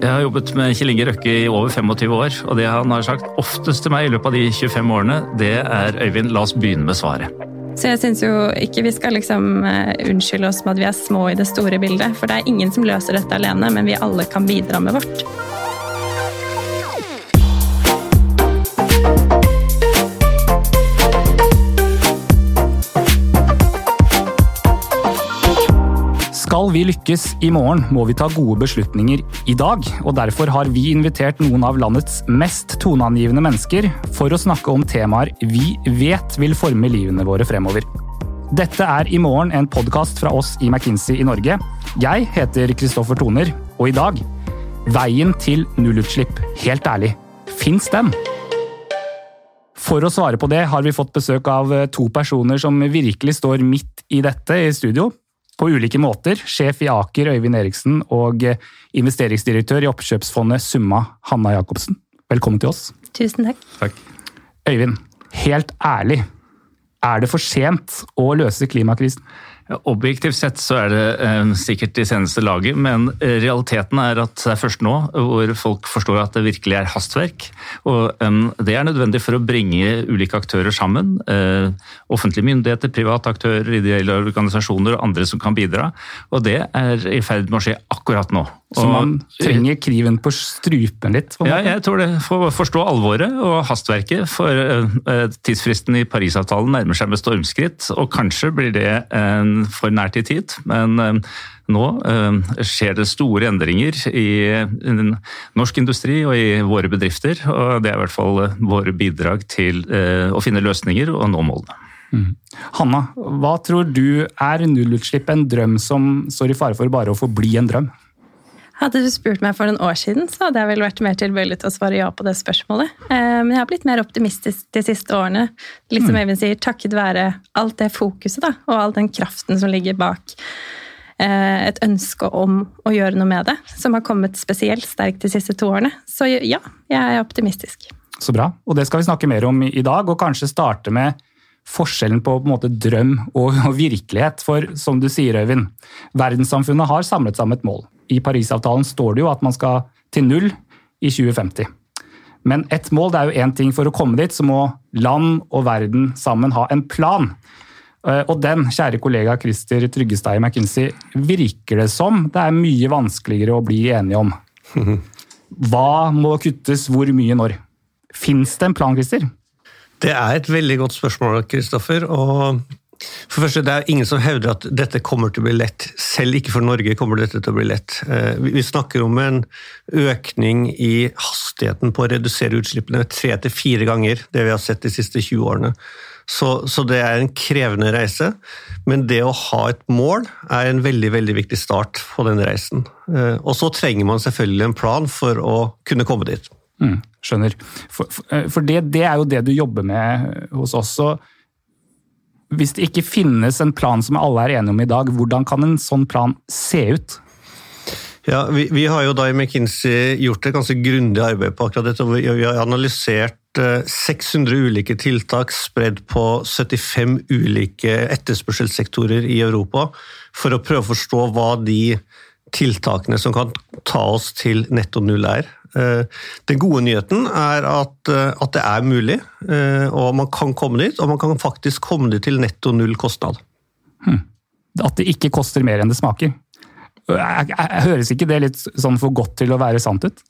Jeg har jobbet med Kjell Inge Røkke i over 25 år, og det han har sagt oftest til meg i løpet av de 25 årene, det er Øyvind, la oss begynne med svaret. Så jeg syns jo ikke vi skal liksom uh, unnskylde oss med at vi er små i det store bildet, for det er ingen som løser dette alene, men vi alle kan bidra med vårt. Skal vi lykkes i morgen, må vi ta gode beslutninger i dag. og Derfor har vi invitert noen av landets mest toneangivende mennesker for å snakke om temaer vi vet vil forme livene våre fremover. Dette er I morgen en podkast fra oss i McKinsey i Norge. Jeg heter Kristoffer Toner, og i dag Veien til nullutslipp. Helt ærlig, fins den? For å svare på det har vi fått besøk av to personer som virkelig står midt i dette i studio på ulike måter. Sjef i Aker Øyvind Eriksen og investeringsdirektør i oppkjøpsfondet Summa Hanna Jacobsen. Velkommen til oss. Tusen takk. Takk. Øyvind, helt ærlig, er det for sent å løse klimakrisen? Objektivt sett så er det eh, sikkert i seneste laget, men eh, realiteten er at det er først nå hvor folk forstår at det virkelig er hastverk. Og eh, det er nødvendig for å bringe ulike aktører sammen. Eh, offentlige myndigheter, private aktører, ideelle organisasjoner og andre som kan bidra. Og det er i ferd med å skje akkurat nå. Så man trenger kniven på strupen litt? Ja, jeg tror det. For å forstå alvoret og hastverket. For uh, tidsfristen i Parisavtalen nærmer seg med stormskritt, og kanskje blir det for nært i tid. Men uh, nå skjer det store endringer i, i norsk industri og i våre bedrifter. Og det er i hvert fall våre bidrag til å finne løsninger og nå målene. Mm. Hanna, hva tror du er nullutslipp en drøm som står i fare for bare å forbli en drøm? Hadde du spurt meg for noen år siden, så hadde jeg vel vært mer tilbøyelig til å svare ja på det spørsmålet. Men jeg har blitt mer optimistisk de siste årene. Litt som Eivind sier, takket være alt det fokuset da, og all den kraften som ligger bak et ønske om å gjøre noe med det, som har kommet spesielt sterkt de siste to årene. Så ja, jeg er optimistisk. Så bra. Og det skal vi snakke mer om i dag, og kanskje starte med forskjellen på, på en måte, drøm og, og, virkelighet. For som du sier, Øyvind, verdenssamfunnet har samlet sammen et mål. I Parisavtalen står det jo at man skal til null i 2050. Men ett mål det er jo én ting. For å komme dit så må land og verden sammen ha en plan. Og den, kjære kollega Christer Tryggestad i McKinsey, virker det som det er mye vanskeligere å bli enige om. Hva må kuttes hvor mye når? Fins det en plan, Christer? Det er et veldig godt spørsmål, Kristoffer. og for første, Det er ingen som hevder at dette kommer til å bli lett. Selv ikke for Norge kommer dette til å bli lett. Vi snakker om en økning i hastigheten på å redusere utslippene tre til fire ganger det vi har sett de siste 20 årene. Så, så, det er en krevende reise, men det å ha et mål er en veldig veldig viktig start på den reisen. Og så trenger man selvfølgelig en plan for å kunne komme dit. Mm, skjønner. For, for, for det, det, er jo det du jobber med hos oss. Så hvis det ikke finnes en plan som alle er enige om i dag, hvordan kan en sånn plan se ut? Ja, vi, vi har jo da i McKinsey gjort et ganske grundig arbeid på akkurat dette. Vi, har analysert 600 ulike tiltak spredd på 75 ulike etterspørselssektorer i Europa, for å prøve å forstå hva de tiltakene som kan ta oss til netto null er. Den gode nyheten er at, at, det er mulig, og man kan komme dit. Og man kan faktisk komme dit til netto null kostnad. Hmm. At det ikke koster mer enn det smaker. Høres ikke det litt sånn for godt til å være sant ut?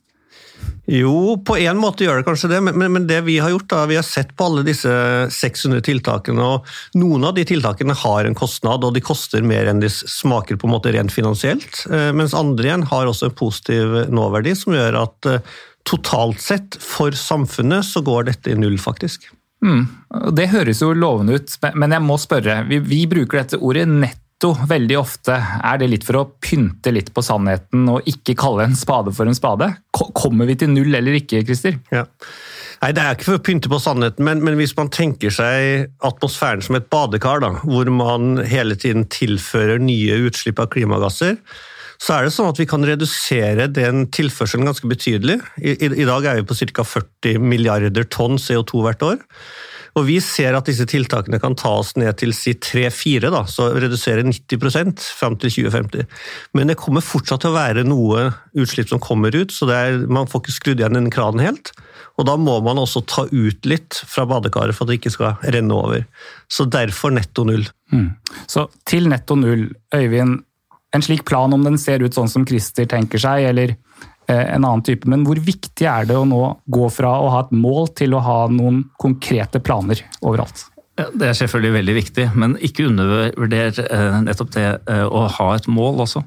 Jo, på en måte gjør det kanskje det, men, men, det vi har gjort, da, vi har sett på alle disse 600 tiltakene, og noen av de tiltakene har en kostnad, og de koster mer enn de smaker på en måte rent finansielt. Mens andre igjen har også en positiv nåverdi, som gjør at totalt sett for samfunnet så går dette i null, faktisk. Mm. Det høres jo lovende ut, men jeg må spørre. Vi, vi bruker dette ordet nett veldig ofte. Er det litt for å pynte litt på sannheten og ikke kalle en spade for en spade? Kommer vi til null eller ikke, Christer? Ja. Nei, Det er ikke for å pynte på sannheten, men, men, hvis man tenker seg atmosfæren som et badekar, da, hvor man hele tiden tilfører nye utslipp av klimagasser, så er det sånn at vi kan redusere den tilførselen ganske betydelig. I, i, i dag er vi på ca. 40 milliarder tonn CO2 hvert år. Og Vi ser at disse tiltakene kan ta oss ned til si 3-4, så redusere 90% fram til 2050. Men det kommer fortsatt til å være noe utslipp som kommer ut, så er, man får ikke skrudd igjen den kranen helt. Og da må man også ta ut litt fra badekaret for at det ikke skal renne over. Så derfor netto null. Mm. Så til netto null, Øyvind. En slik plan, om den ser ut sånn som Christer tenker seg, eller en annen type, men hvor viktig er det å nå gå fra å ha et mål til å ha noen konkrete planer overalt? Det er selvfølgelig veldig viktig, men ikke undervurder eh, nettopp det eh, å ha et mål også.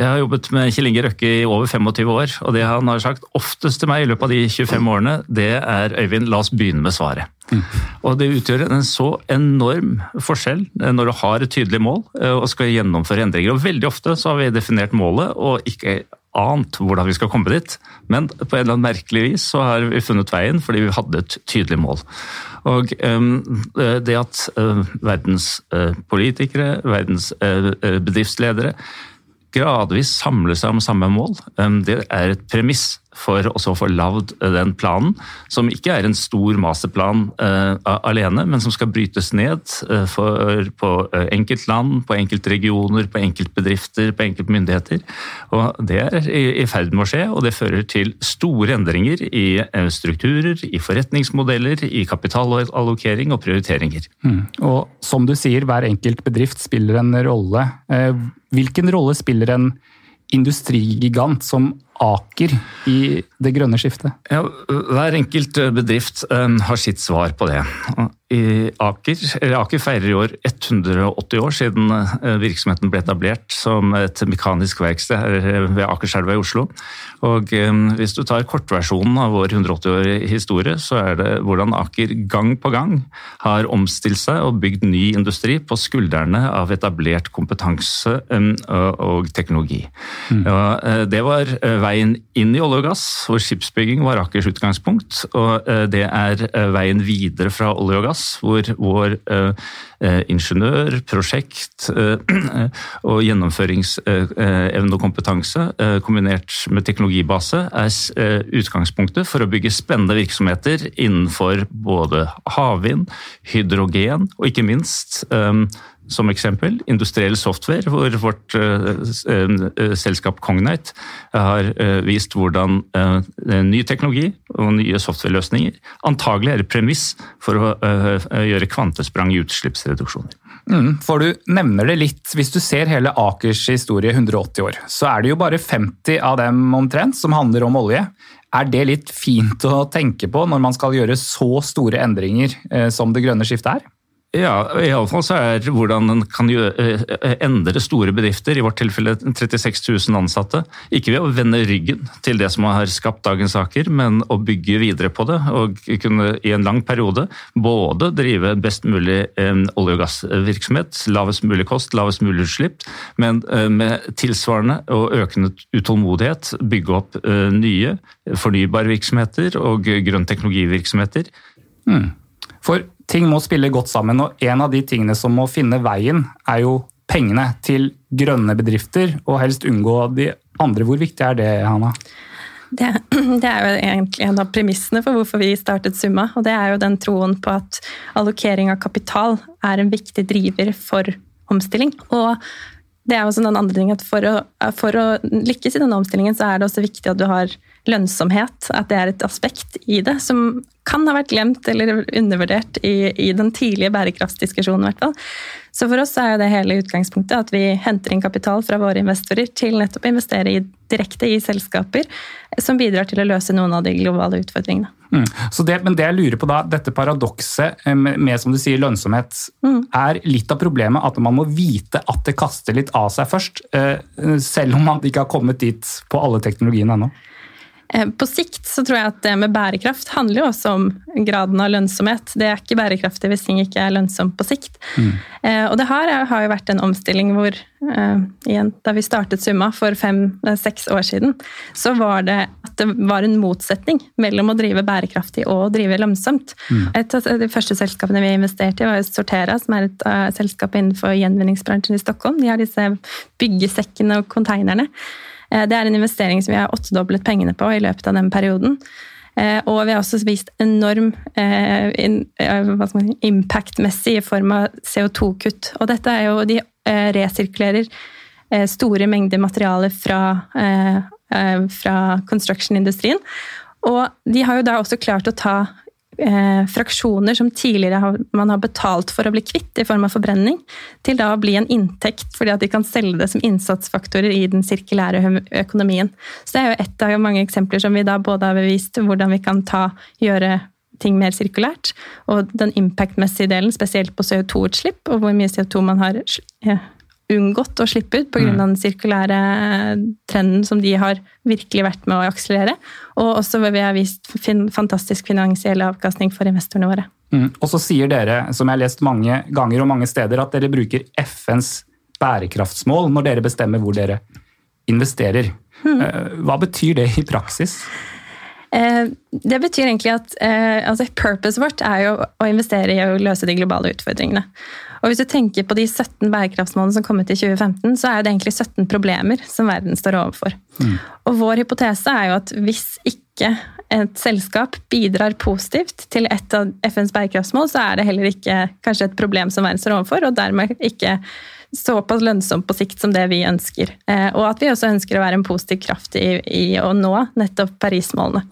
Jeg har jobbet med Kjell Inge Røkke i over 25 år, og det han har sagt oftest til meg i løpet av de 25 årene, det er Øyvind, la oss begynne med svaret. Mm. Og det utgjør en så enorm forskjell når du har et tydelig mål eh, og skal gjennomføre endringer. Og veldig ofte så har vi definert målet og ikke ant hvordan vi skal komme dit, men på en eller annen merkelig vis så har vi funnet veien fordi vi hadde et tydelig mål. Og um, det at uh, verdens uh, politikere, verdens bedriftsledere gradvis samler seg om samme mål. Det er et premiss for å få lagd den planen, som ikke er en stor masterplan uh, alene, men som skal brytes ned uh, for, på uh, enkeltland, på enkeltregioner, på enkeltbedrifter, på enkeltmyndigheter. Og det er i, i, ferd med å skje, og det fører til store endringer i strukturer, i forretningsmodeller, i kapitalallokering og prioriteringer. Mm. Og som du sier, hver enkelt bedrift spiller en rolle. Hvilken rolle spiller en industrigigant som Aker i det grønne skiftet? Ja, hver enkelt bedrift um, har sitt svar på det. Aker, Aker, feirer i år 180 år siden eh, virksomheten ble etablert som et mekanisk verksted her ved Akerselva i Oslo. Og eh, Hvis du tar kortversjonen av vår 180-årige historie, så er det hvordan Aker gang på gang har omstilt seg og bygd ny industri på skuldrene av etablert kompetanse og teknologi. Mm. Det var eh, veien inn i olje og gass, hvor skipsbygging var Akers utgangspunkt. Og det er veien videre fra olje og gass hvor vår eh, eh, ingeniør, prosjekt eh, og gjennomføringsevne og kompetanse kombinert med teknologibase er utgangspunktet for å bygge spennende virksomheter innenfor både havvind, hydrogen og ikke minst som eksempel industriell software, hvor vårt uh, selskap Cognite har vist hvordan ny teknologi og nye softwareløsninger antagelig er et premiss for å gjøre kvantesprang i utslippsreduksjoner. Mm, for du nevner det litt, Hvis du ser hele Akers historie 180 år, så er det jo bare 50 av dem omtrent som handler om olje. Er det litt fint å tenke på når man skal gjøre så store endringer som det grønne skiftet er? Ja, iallfall så er hvordan en kan gjøre, eh, endre store bedrifter, i vårt tilfelle 36 000 ansatte, ikke ved å vende ryggen til det som har skapt dagens saker, men å bygge videre på det. Og kunne i en lang periode både drive best mulig eh, olje- og gassvirksomhet, lavest mulig kost, lavest mulig utslipp, men eh, med tilsvarende og økende utålmodighet bygge opp nye fornybare virksomheter og grønn teknologivirksomheter. Mm. For ting må spille godt sammen, og en av de tingene som må finne veien, er jo pengene til grønne bedrifter, og helst unngå de andre. Hvor viktig er det, Hanna? Det, det, er jo egentlig en av premissene for hvorfor vi startet Summa. Og det er jo den troen på at allokering av kapital er en viktig driver for omstilling. Og det er også den andre ting at for å, for å lykkes i denne omstillingen, så er det også viktig at du har lønnsomhet. At det er et aspekt i det som kan ha vært glemt eller undervurdert i, i den tidlige bærekraftsdiskusjonen. hvert fall. Så for oss er det hele utgangspunktet at vi henter inn kapital fra våre investorer til nettopp å investere i, direkte i selskaper som bidrar til å løse noen av de globale utfordringene. Mm. Det, men det jeg lurer på da, dette paradokset eh, med, med som du sier, lønnsomhet, mm. er litt av problemet at man må vite at det kaster litt av seg først, eh, selv om man ikke har kommet dit på alle teknologiene ennå? Eh, på sikt så tror jeg at det med bærekraft handler jo også om graden av lønnsomhet. Det er ikke bærekraftig hvis ting ikke er lønnsomt på sikt. Mm. Eh, og det har, har, jo vært en omstilling hvor eh, igjen, Da vi startet Summa for fem-seks år siden, så var det at det var en motsetning mellom å drive bærekraftig og å drive lønnsomt. Mm. Et av de første selskapene vi investerte i, var Sortera, som er et selskap innenfor gjenvinningsbransjen i Stockholm. De har disse byggesekkene og konteinerne. Eh, det er en investering som vi har åttedoblet pengene på i løpet av den perioden. Og vi har også vist enorm impact-messig i form av CO2-kutt. Og dette er jo De resirkulerer store mengder materialer fra, fra construction-industrien. Og de har jo da også klart å ta eh, fraksjoner som tidligere har, man har betalt for å bli kvitt i form av forbrenning, til da å bli en inntekt fordi at de kan selge det som innsatsfaktorer i den sirkulære økonomien. Så det er jo ett av mange eksempler som vi da både har bevist hvordan vi kan ta, gjøre ting mer sirkulært, og den impact-messige delen, spesielt på CO2-utslipp, og hvor mye CO2 man har unngått å slippe ut pga. Mm. den sirkulære trenden som de har virkelig vært med å akselerere. Og også hvor vi har vist fin fantastisk finansiell avkastning for investorene våre. Mm. Og så sier dere, som jeg har lest mange ganger og mange steder, at dere bruker FNs bærekraftsmål når dere bestemmer hvor dere investerer. Mm. Eh, hva betyr det i praksis? Eh, det betyr egentlig at eh, altså Purpose vårt er jo å investere i å løse de globale utfordringene. Og hvis du tenker på de 17 bærekraftsmålene som kom ut i 2015, så er det egentlig 17 problemer som verden står overfor. Mm. Og vår hypotese er jo at hvis ikke et selskap bidrar positivt til et av FNs bærekraftsmål, så er det heller ikke kanskje et problem som verden står overfor, og dermed ikke såpass lønnsomt på sikt som det vi ønsker. Eh, og at vi også ønsker å være en positiv kraft i, i å nå nettopp Paris-målene.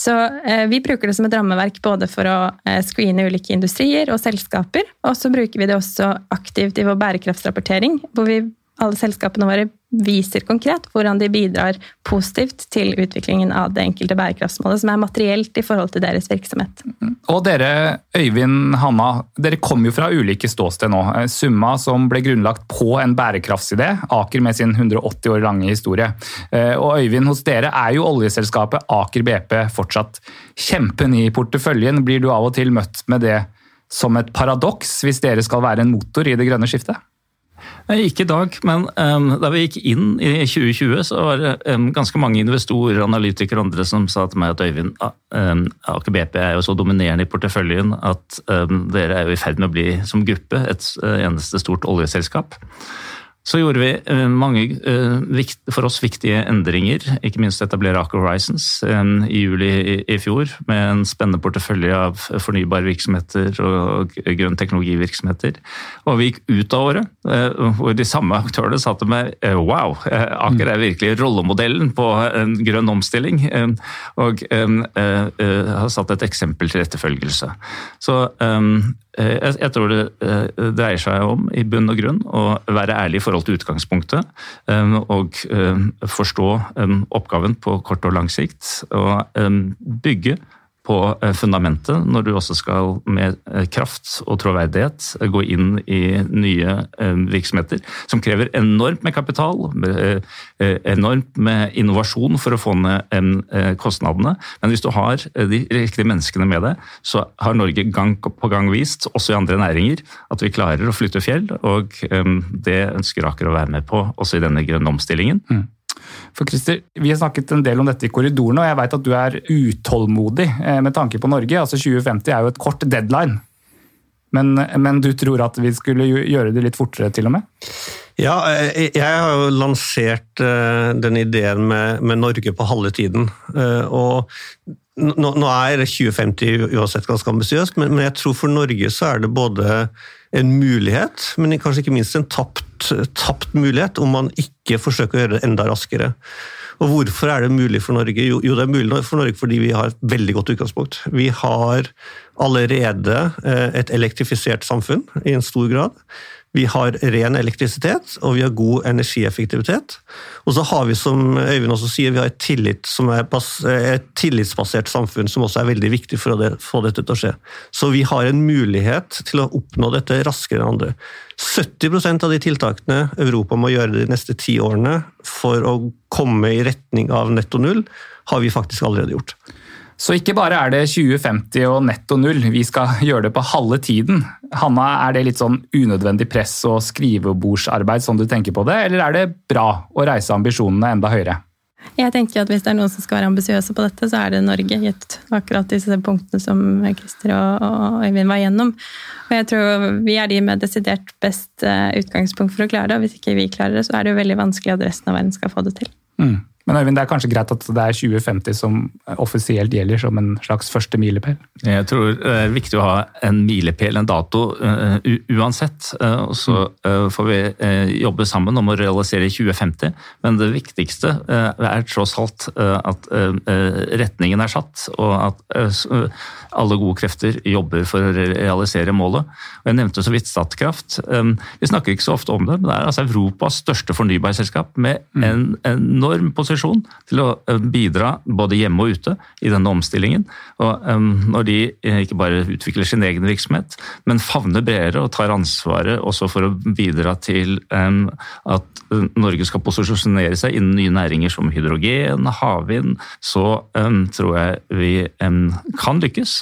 Så eh, vi bruker det som et rammeverk både for å eh, screene ulike industrier og selskaper, og så bruker vi det også aktivt i vår bærekraftsrapportering, hvor vi alle selskapene våre viser konkret hvordan de bidrar positivt til utviklingen av det enkelte bærekraftsmålet, som er materielt i forhold til deres virksomhet. Og dere, Øyvind Hanna, dere kommer jo fra ulike ståsted nå. Summa som ble grunnlagt på en bærekraftsidé, Aker med sin 180 år lange historie. Eh, og Øyvind, hos dere er jo oljeselskapet Aker BP fortsatt kjempen i porteføljen. Blir du av og til møtt med det som et paradoks, hvis dere skal være en motor i det grønne skiftet? Ikke i dag, men um, da vi gikk inn i 2020, så var det um, ganske mange investorer, analytikere og andre som sa til meg at Øyvind, um, Aker BP er jo så dominerende i porteføljen at dere er jo i ferd med å bli som gruppe et uh, eneste stort oljeselskap. Så gjorde vi eh, mange eh, for oss viktige endringer, ikke minst etablere Aker Horizons eh, i juli i fjor, med en spennende portefølje av fornybare virksomheter og grønn teknologivirksomheter. Og vi gikk ut av året hvor de samme aktørene satte med wow, Aker er virkelig rollemodellen på en grønn omstilling, og har satt et eksempel til etterfølgelse. Så jeg tror det eh, dreier seg om i bunn og grunn å være ærlig i forhold til utgangspunktet. Eh, og forstå oppgaven på kort og lang sikt. Og bygge på eh, fundamentet når du også skal med eh, kraft og troverdighet gå inn i nye eh, virksomheter som krever enormt med kapital, enormt med innovasjon for å få ned kostnadene. Men hvis du har de riktige menneskene med deg, så har Norge gang på gang vist, også i andre næringer, at vi klarer å flytte fjell, og det ønsker Aker å være med på også i denne grønne omstillingen. For Christer, Vi har snakket en del om dette i korridorene, og jeg vet at du er utålmodig eh, med tanke på Norge. Altså 2050 er jo et kort deadline. Men, men, du tror at vi skulle gjøre det litt fortere, til og med? Ja, eh, jeg har jo lansert eh, den ideen med, med Norge på halve tiden. Og nå, nå er 2050 uansett ganske ambisiøst, men, men, jeg tror for Norge så er det både en mulighet, men kanskje ikke minst en tapt, tapt mulighet, om man ikke forsøker å gjøre det enda raskere. Og Hvorfor er det mulig for Norge? Jo, jo, det er mulig for Norge fordi vi har et veldig godt utgangspunkt. Vi har allerede eh, et elektrifisert samfunn i en stor grad. Vi har ren elektrisitet, og vi har god energieffektivitet. Og så har vi, som Øyvind også sier, vi har et, tillit et tillitsbasert samfunn som også er veldig viktig for å få dette til å skje. Så vi har en mulighet til å oppnå dette raskere enn andre. 70% av de tiltakene Europa må gjøre de neste ti årene for å komme i retning av netto null, har vi faktisk allerede gjort. Så ikke bare er det 2050 og netto null, vi skal gjøre det på halve tiden. Hanna, er det litt sånn unødvendig press og skrivebordsarbeid som du tenker på det, eller er det bra å reise ambisjonene enda høyere? Jeg tenker at Hvis det er noen som skal være ambisiøse på dette, så er det Norge. gitt akkurat disse punktene som Christer og Øyvind var igjennom. Og jeg tror Vi er de med desidert best eh, utgangspunkt for å klare det. og Hvis ikke vi klarer det, så er det jo veldig vanskelig at resten av verden skal få det til. Mm. Men Øyvind, det er kanskje greit at det er 2050 som offisielt gjelder som en slags første milepæl? Jeg tror det er viktig å ha en milepæl, en dato, uh, uansett. Uh, og så får vi jobbe sammen om å realisere 2050. Men det viktigste er tross alt at retningen er satt, og at alle gode krefter jobber for å realisere målet. Og jeg nevnte så vidt Statkraft. Vi snakker ikke så ofte om det, men det er altså Europas største fornybarselskap med mm. en enorm posisjon posisjon til å eh, bidra både hjemme og ute i denne omstillingen. Og Når de eh, ikke bare utvikler sin egen virksomhet, men favner bredere og tar ansvaret også for å bidra til at eh, Norge skal posisjonere seg innen nye næringer som hydrogen, havvind, så tror jeg vi kan lykkes.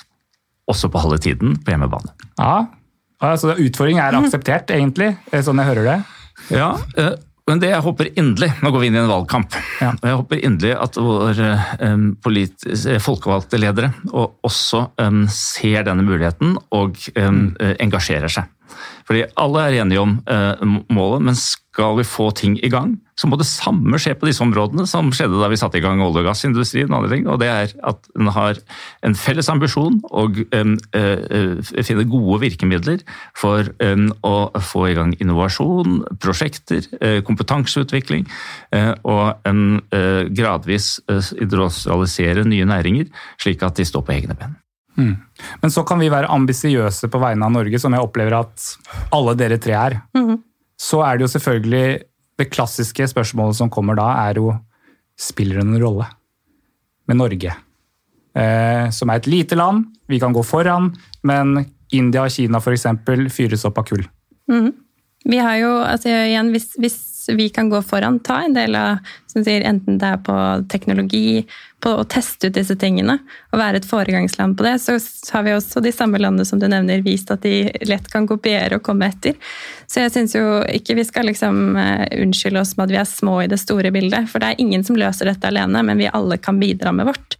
Også på halve tiden på hjemmebane. Ja, altså Utfordringen er akseptert, egentlig, sånn jeg hører det? Ja, men det jeg håper inderlig Nå går vi inn i en valgkamp. Ja. og Jeg håper inderlig at våre um, folkevalgte ledere også um, ser denne muligheten og um, engasjerer seg. Fordi alle er enige om uh, målet, men skal vi få ting i gang, så må det samme skje på disse områdene som skjedde da vi satte i gang olje- og gassindustrien. Og, ting, og det er at en har en felles ambisjon og um, uh, finner gode virkemidler for um, å få i gang innovasjon, prosjekter, uh, kompetanseutvikling uh, og um, gradvis industrialisere nye næringer, slik at de står på egne ben. Mm. Men så kan vi være ambisiøse på vegne av Norge, som jeg opplever at alle dere tre er. Mm. Så er det jo selvfølgelig det klassiske spørsmålet som kommer da, er jo spiller det noen rolle med Norge? Eh, som er et lite land, vi kan gå foran, men India og Kina f.eks. fyres opp av kull. Mm. Vi har jo, altså igjen, hvis, hvis, vi kan gå foran, ta en del av som sier, enten det er på teknologi, på å teste ut disse tingene og være et foregangsland på det, så har vi også de samme landene som du nevner, vist at de lett kan kopiere og komme etter. Så jeg syns jo ikke vi skal liksom uh, unnskylde oss med at vi er små i det store bildet, for det er ingen som løser dette alene, men vi alle kan bidra med vårt.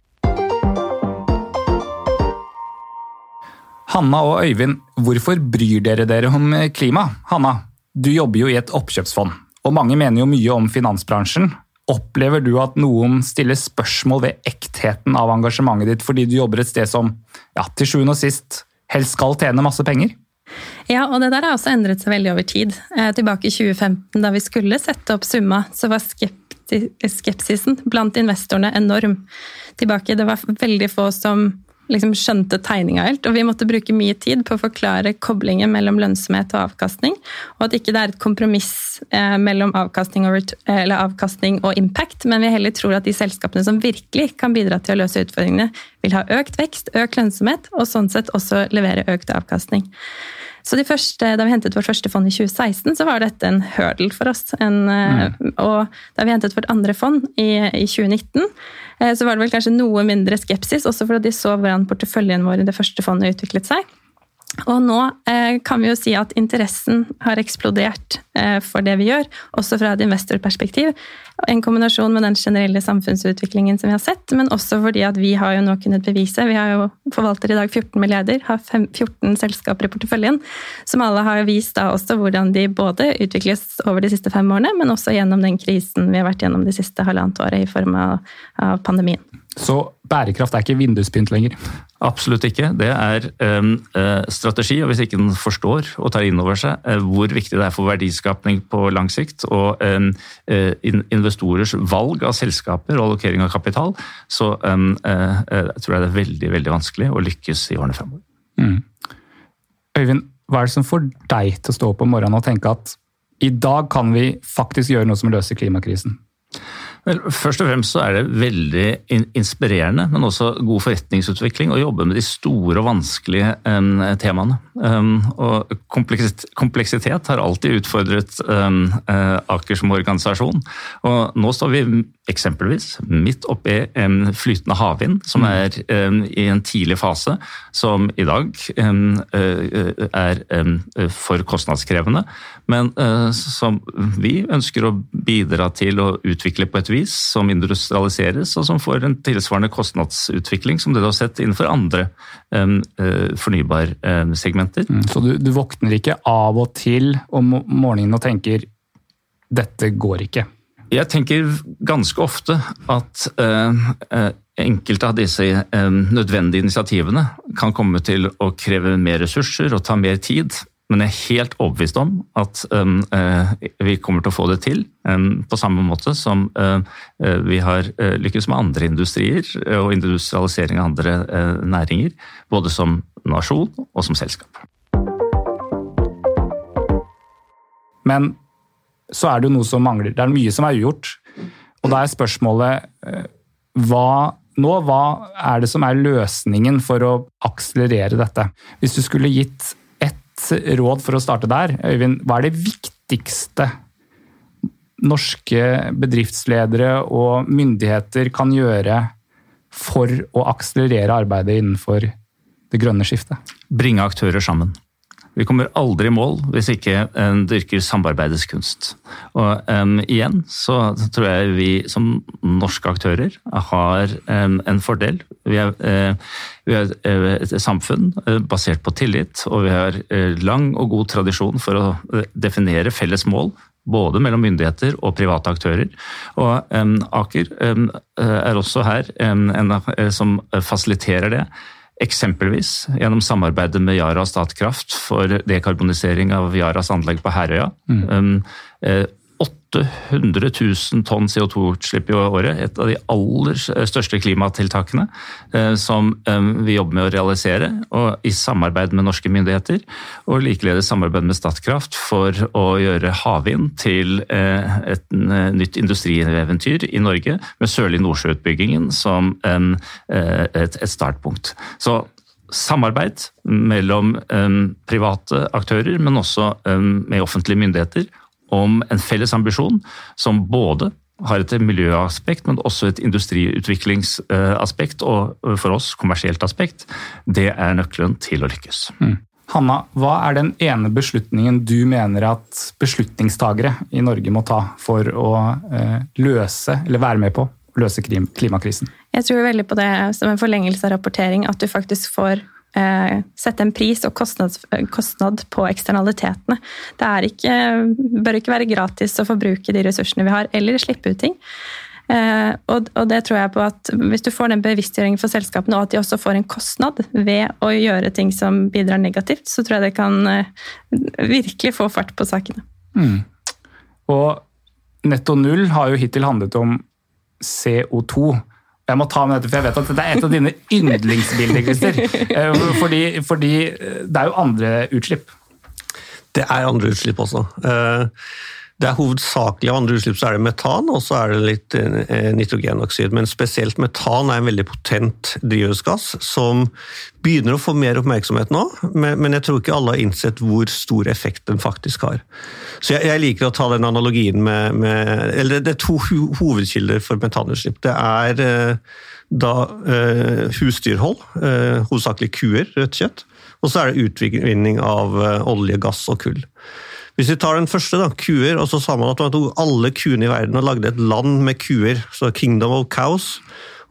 Hanna og Øyvind, hvorfor bryr dere dere om klima? Hanna, du jobber jo i et oppkjøpsfond, og mange mener jo mye om finansbransjen. Opplever du at noen stiller spørsmål ved ektheten av engasjementet ditt fordi du jobber et sted som ja, til sjuende og sist helst skal tjene masse penger? Ja, og det der har også endret seg veldig over tid. Eh, tilbake i 2015, da vi skulle sette opp summa, så var skepsisen blant investorene enorm. Tilbake, Det var veldig få som liksom skjønte tegninga helt. Og vi måtte bruke mye tid på å forklare koblingen mellom lønnsomhet og avkastning. Og at ikke det er et kompromiss eh, mellom avkastning og, avkastning og, impact, men vi heller tror at de selskapene som virkelig kan bidra til å løse utfordringene, vil ha økt vekst, økt lønnsomhet, og sånn sett også levere økt avkastning. Så første, Da vi hentet vårt første fond i 2016, så var dette en hurdle for oss. En, eh, mm. Og da vi hentet vårt andre fond i, i 2019, eh, så var det vel kanskje noe mindre skepsis, også fordi de så hvordan porteføljen vår i det første fondet utviklet seg. Og nå eh, kan vi jo si at interessen har eksplodert eh, for det vi gjør, også fra et investorperspektiv. En kombinasjon med den generelle samfunnsutviklingen som vi har sett, men også fordi at vi har jo nå kunnet bevise Vi har jo forvalter i dag 14 milliarder, har 14 selskaper i porteføljen, som alle har vist da også hvordan de både utvikles over de siste fem årene, men også gjennom den krisen vi har vært gjennom de siste halvannet året i form av, av pandemien. Så bærekraft er ikke vinduspynt lenger? Absolutt ikke. Det er eh, strategi, og hvis ikke den forstår og tar inn over seg eh, hvor viktig det er for verdiskapning på lang sikt, og uh, investorers valg av selskaper og allokering av kapital, så um, uh, tror jeg det er veldig veldig vanskelig å lykkes i årene fremover. Mm. Øyvind, hva er det som får deg til å stå opp om morgenen og tenke at i dag kan vi faktisk gjøre noe som løser klimakrisen? Vel, først og fremst så er det veldig inspirerende, men også god forretningsutvikling å jobbe med de store og vanskelige um, temaene. Um, og kompleksitet har alltid utfordret um, uh, Aker som organisasjon. Og nå står vi eksempelvis midt oppi en flytende havvind, som mm. er i en tidlig fase, som i dag uh, er for kostnadskrevende, men som vi ønsker å bidra til å utvikle på et vis som industrialiseres, og som får en tilsvarende kostnadsutvikling som det du har sett innenfor andre um, fornybarsegmenter. Mm, så du, du, våkner ikke av og til om morgenen og tenker 'dette går ikke'? Jeg tenker ganske ofte at uh, enkelte av disse uh, nødvendige initiativene kan komme til å kreve mer ressurser og ta mer tid. Men jeg er helt overbevist om at um, uh, vi kommer til å få det til. Um, på samme måte som vi har lykkes med andre industrier og industrialisering av andre næringer. Både som nasjon og som selskap. Men så er det jo noe som mangler. Det er mye som er ugjort. Og da er spørsmålet hva nå, hva er det som er løsningen for å akselerere dette? Hvis du skulle gitt råd for å starte der, Øyvind, hva er det viktigste norske bedriftsledere og myndigheter kan gjøre for å akselerere arbeidet innenfor det grønne skiftet? Bringe aktører sammen. Vi kommer aldri i mål hvis ikke en dyrker samarbeidets kunst. Og um, igjen så tror jeg vi som norske aktører har um, en fordel. Vi er, uh, vi er uh, et samfunn uh, basert på tillit, og vi har lang og god tradisjon for å definere felles mål både mellom myndigheter og private aktører. Og um, Aker um, er også her um, en som fasiliterer det. Eksempelvis gjennom samarbeidet med Yara og Statkraft for dekarbonisering av Yaras anlegg på Herøya. Mm. Um, eh, 800 000 tonn CO2-utslipp i året. Et av de aller største klimatiltakene eh, som eh, vi jobber med å realisere, og i samarbeid med norske myndigheter. Og likeledes samarbeid med Statkraft for å gjøre havvind til eh, et nytt industrieventyr i Norge, med Sørlige Nordsjø-utbyggingen som et startpunkt. Så samarbeid mellom private aktører, men også med offentlige myndigheter om en felles ambisjon som både har et miljøaspekt, men også et industriutviklingsaspekt, og for oss kommersielt aspekt. Det er nøkkelen til å lykkes. Mm. Hanna, hva er den ene beslutningen du mener at beslutningstagere i Norge må ta for å eh, løse, eller være med på, å løse klimakrisen? Jeg tror veldig på det som en forlengelse av rapportering, at du faktisk får eh, sette en pris og kostnad, kostnad på eksternalitetene. Det ikke, bør ikke være gratis å forbruke de ressursene vi har, eller slippe ut ting. Eh, og, det tror jeg på at Hvis du får den bevisstgjøringen for selskapene, og at de også får en kostnad ved å gjøre ting som bidrar negativt, så tror jeg det kan eh, virkelig få fart på sakene. Mm. Og netto null har jo hittil handlet om CO2. Jeg må ta med dette, for jeg vet at dette er et av dine yndlingsbilder, Christer. Eh, fordi, fordi, eh, det er jo andre utslipp. Det er andre utslipp også. Eh, det er hovedsakelig av andre utslipp så er det metan, og så er det litt nitrogenoksid. Men spesielt metan er en veldig potent drivhusgass som begynner å få mer oppmerksomhet nå, men jeg tror ikke alle har innsett hvor stor effekt den faktisk har. Så jeg, liker å ta den analogien med, med, Eller det er to hovedkilder for metanutslipp. Det er eh, da eh, husdyrhold, eh, hovedsakelig kuer, rødt kjøtt. Og så er det utvinning av eh, olje, gass og kull. Hvis vi tar den første, da, kuer, og så sa man at man tok alle kuene i verden og lagde et land med kuer, så Kingdom of Cows.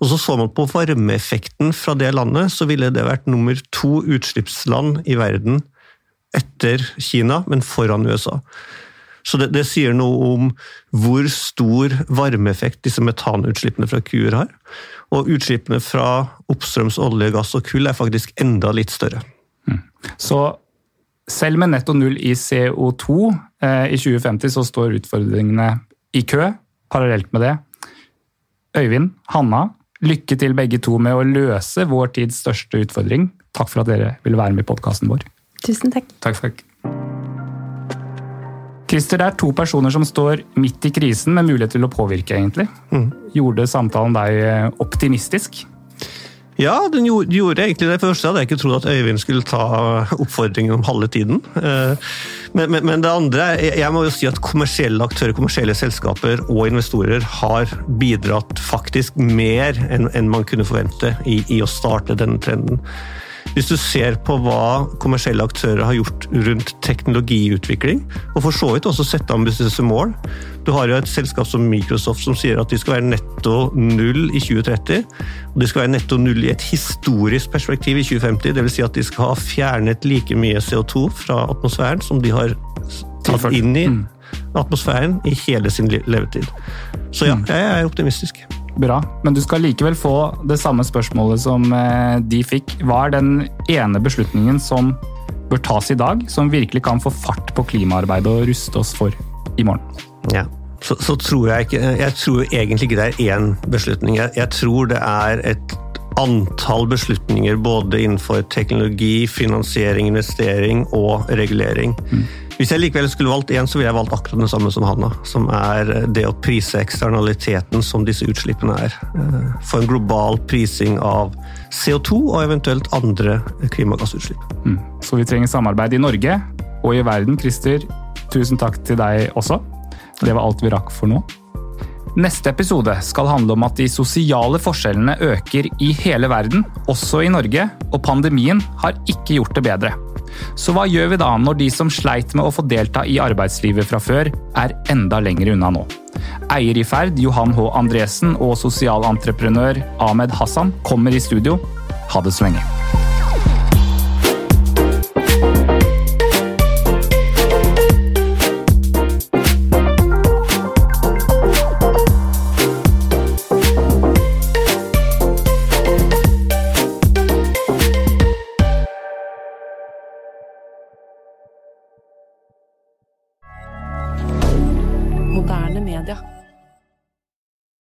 Og så så man på varmeeffekten fra det landet, så ville det vært nummer to utslippsland i verden etter Kina, men foran USA. Så det, det, sier noe om hvor stor varmeeffekt disse metanutslippene fra kuer har. Og utslippene fra oppstrøms olje, gass og kull er faktisk enda litt større. Mm. Så selv med netto null i CO2 eh, i 2050, så står utfordringene i kø. Parallelt med det. Øyvind, Hanna, lykke til begge to med å løse vår tids største utfordring. Takk for at dere ville være med i podkasten vår. Tusen takk. Takk, takk. Christer, det er to personer som står midt i krisen med mulighet til å påvirke, egentlig. Mm. Gjorde samtalen deg eh, optimistisk? Ja, den gjorde, gjorde, egentlig det. Første hadde jeg ikke trodd at Øyvind skulle ta oppfordringen om halve tiden. Eh, men, men, men, det andre, jeg må jo si at kommersielle aktører, kommersielle selskaper og investorer har bidratt faktisk mer enn, enn man kunne forvente i, i å starte denne trenden. Hvis du ser på hva kommersielle aktører har gjort rundt teknologiutvikling, og for så vidt også sette ambisiøse mål Du har jo et selskap som Microsoft som sier at de skal være netto null i 2030. Og de skal være netto null i et historisk perspektiv i 2050. Dvs. Si at de skal ha fjernet like mye CO2 fra atmosfæren som de har tatt inn i mm. atmosfæren i hele sin levetid. Så ja, jeg er optimistisk. Bra, men du skal likevel få det samme spørsmålet som eh, de fikk. Hva er den ene beslutningen som bør tas i dag, som virkelig kan få fart på klimaarbeidet og ruste oss for i morgen? Ja, så, så tror jeg ikke Jeg tror egentlig ikke det er én beslutning. Jeg, jeg tror det er et antall beslutninger både innenfor teknologi, finansiering, investering og regulering. Mm. Hvis jeg likevel skulle valgt én, så ville jeg valgt akkurat det samme som Hanna. Som er det å prise eksternaliteten som disse utslippene er. Eh, for en global prising av CO2 og eventuelt andre klimagassutslipp. Mm. Så vi trenger samarbeid i Norge og i verden. Christer, tusen takk til deg også. Det var alt vi rakk for nå. Neste episode skal handle om at de sosiale forskjellene øker i hele verden, også i Norge, og pandemien har ikke gjort det bedre. Så hva gjør vi da når de som sleit med å få delta i arbeidslivet fra før, er enda lenger unna nå? Eier i Ferd, Johan H. Andresen og sosialentreprenør Ahmed Hassan kommer i studio. Ha det så lenge.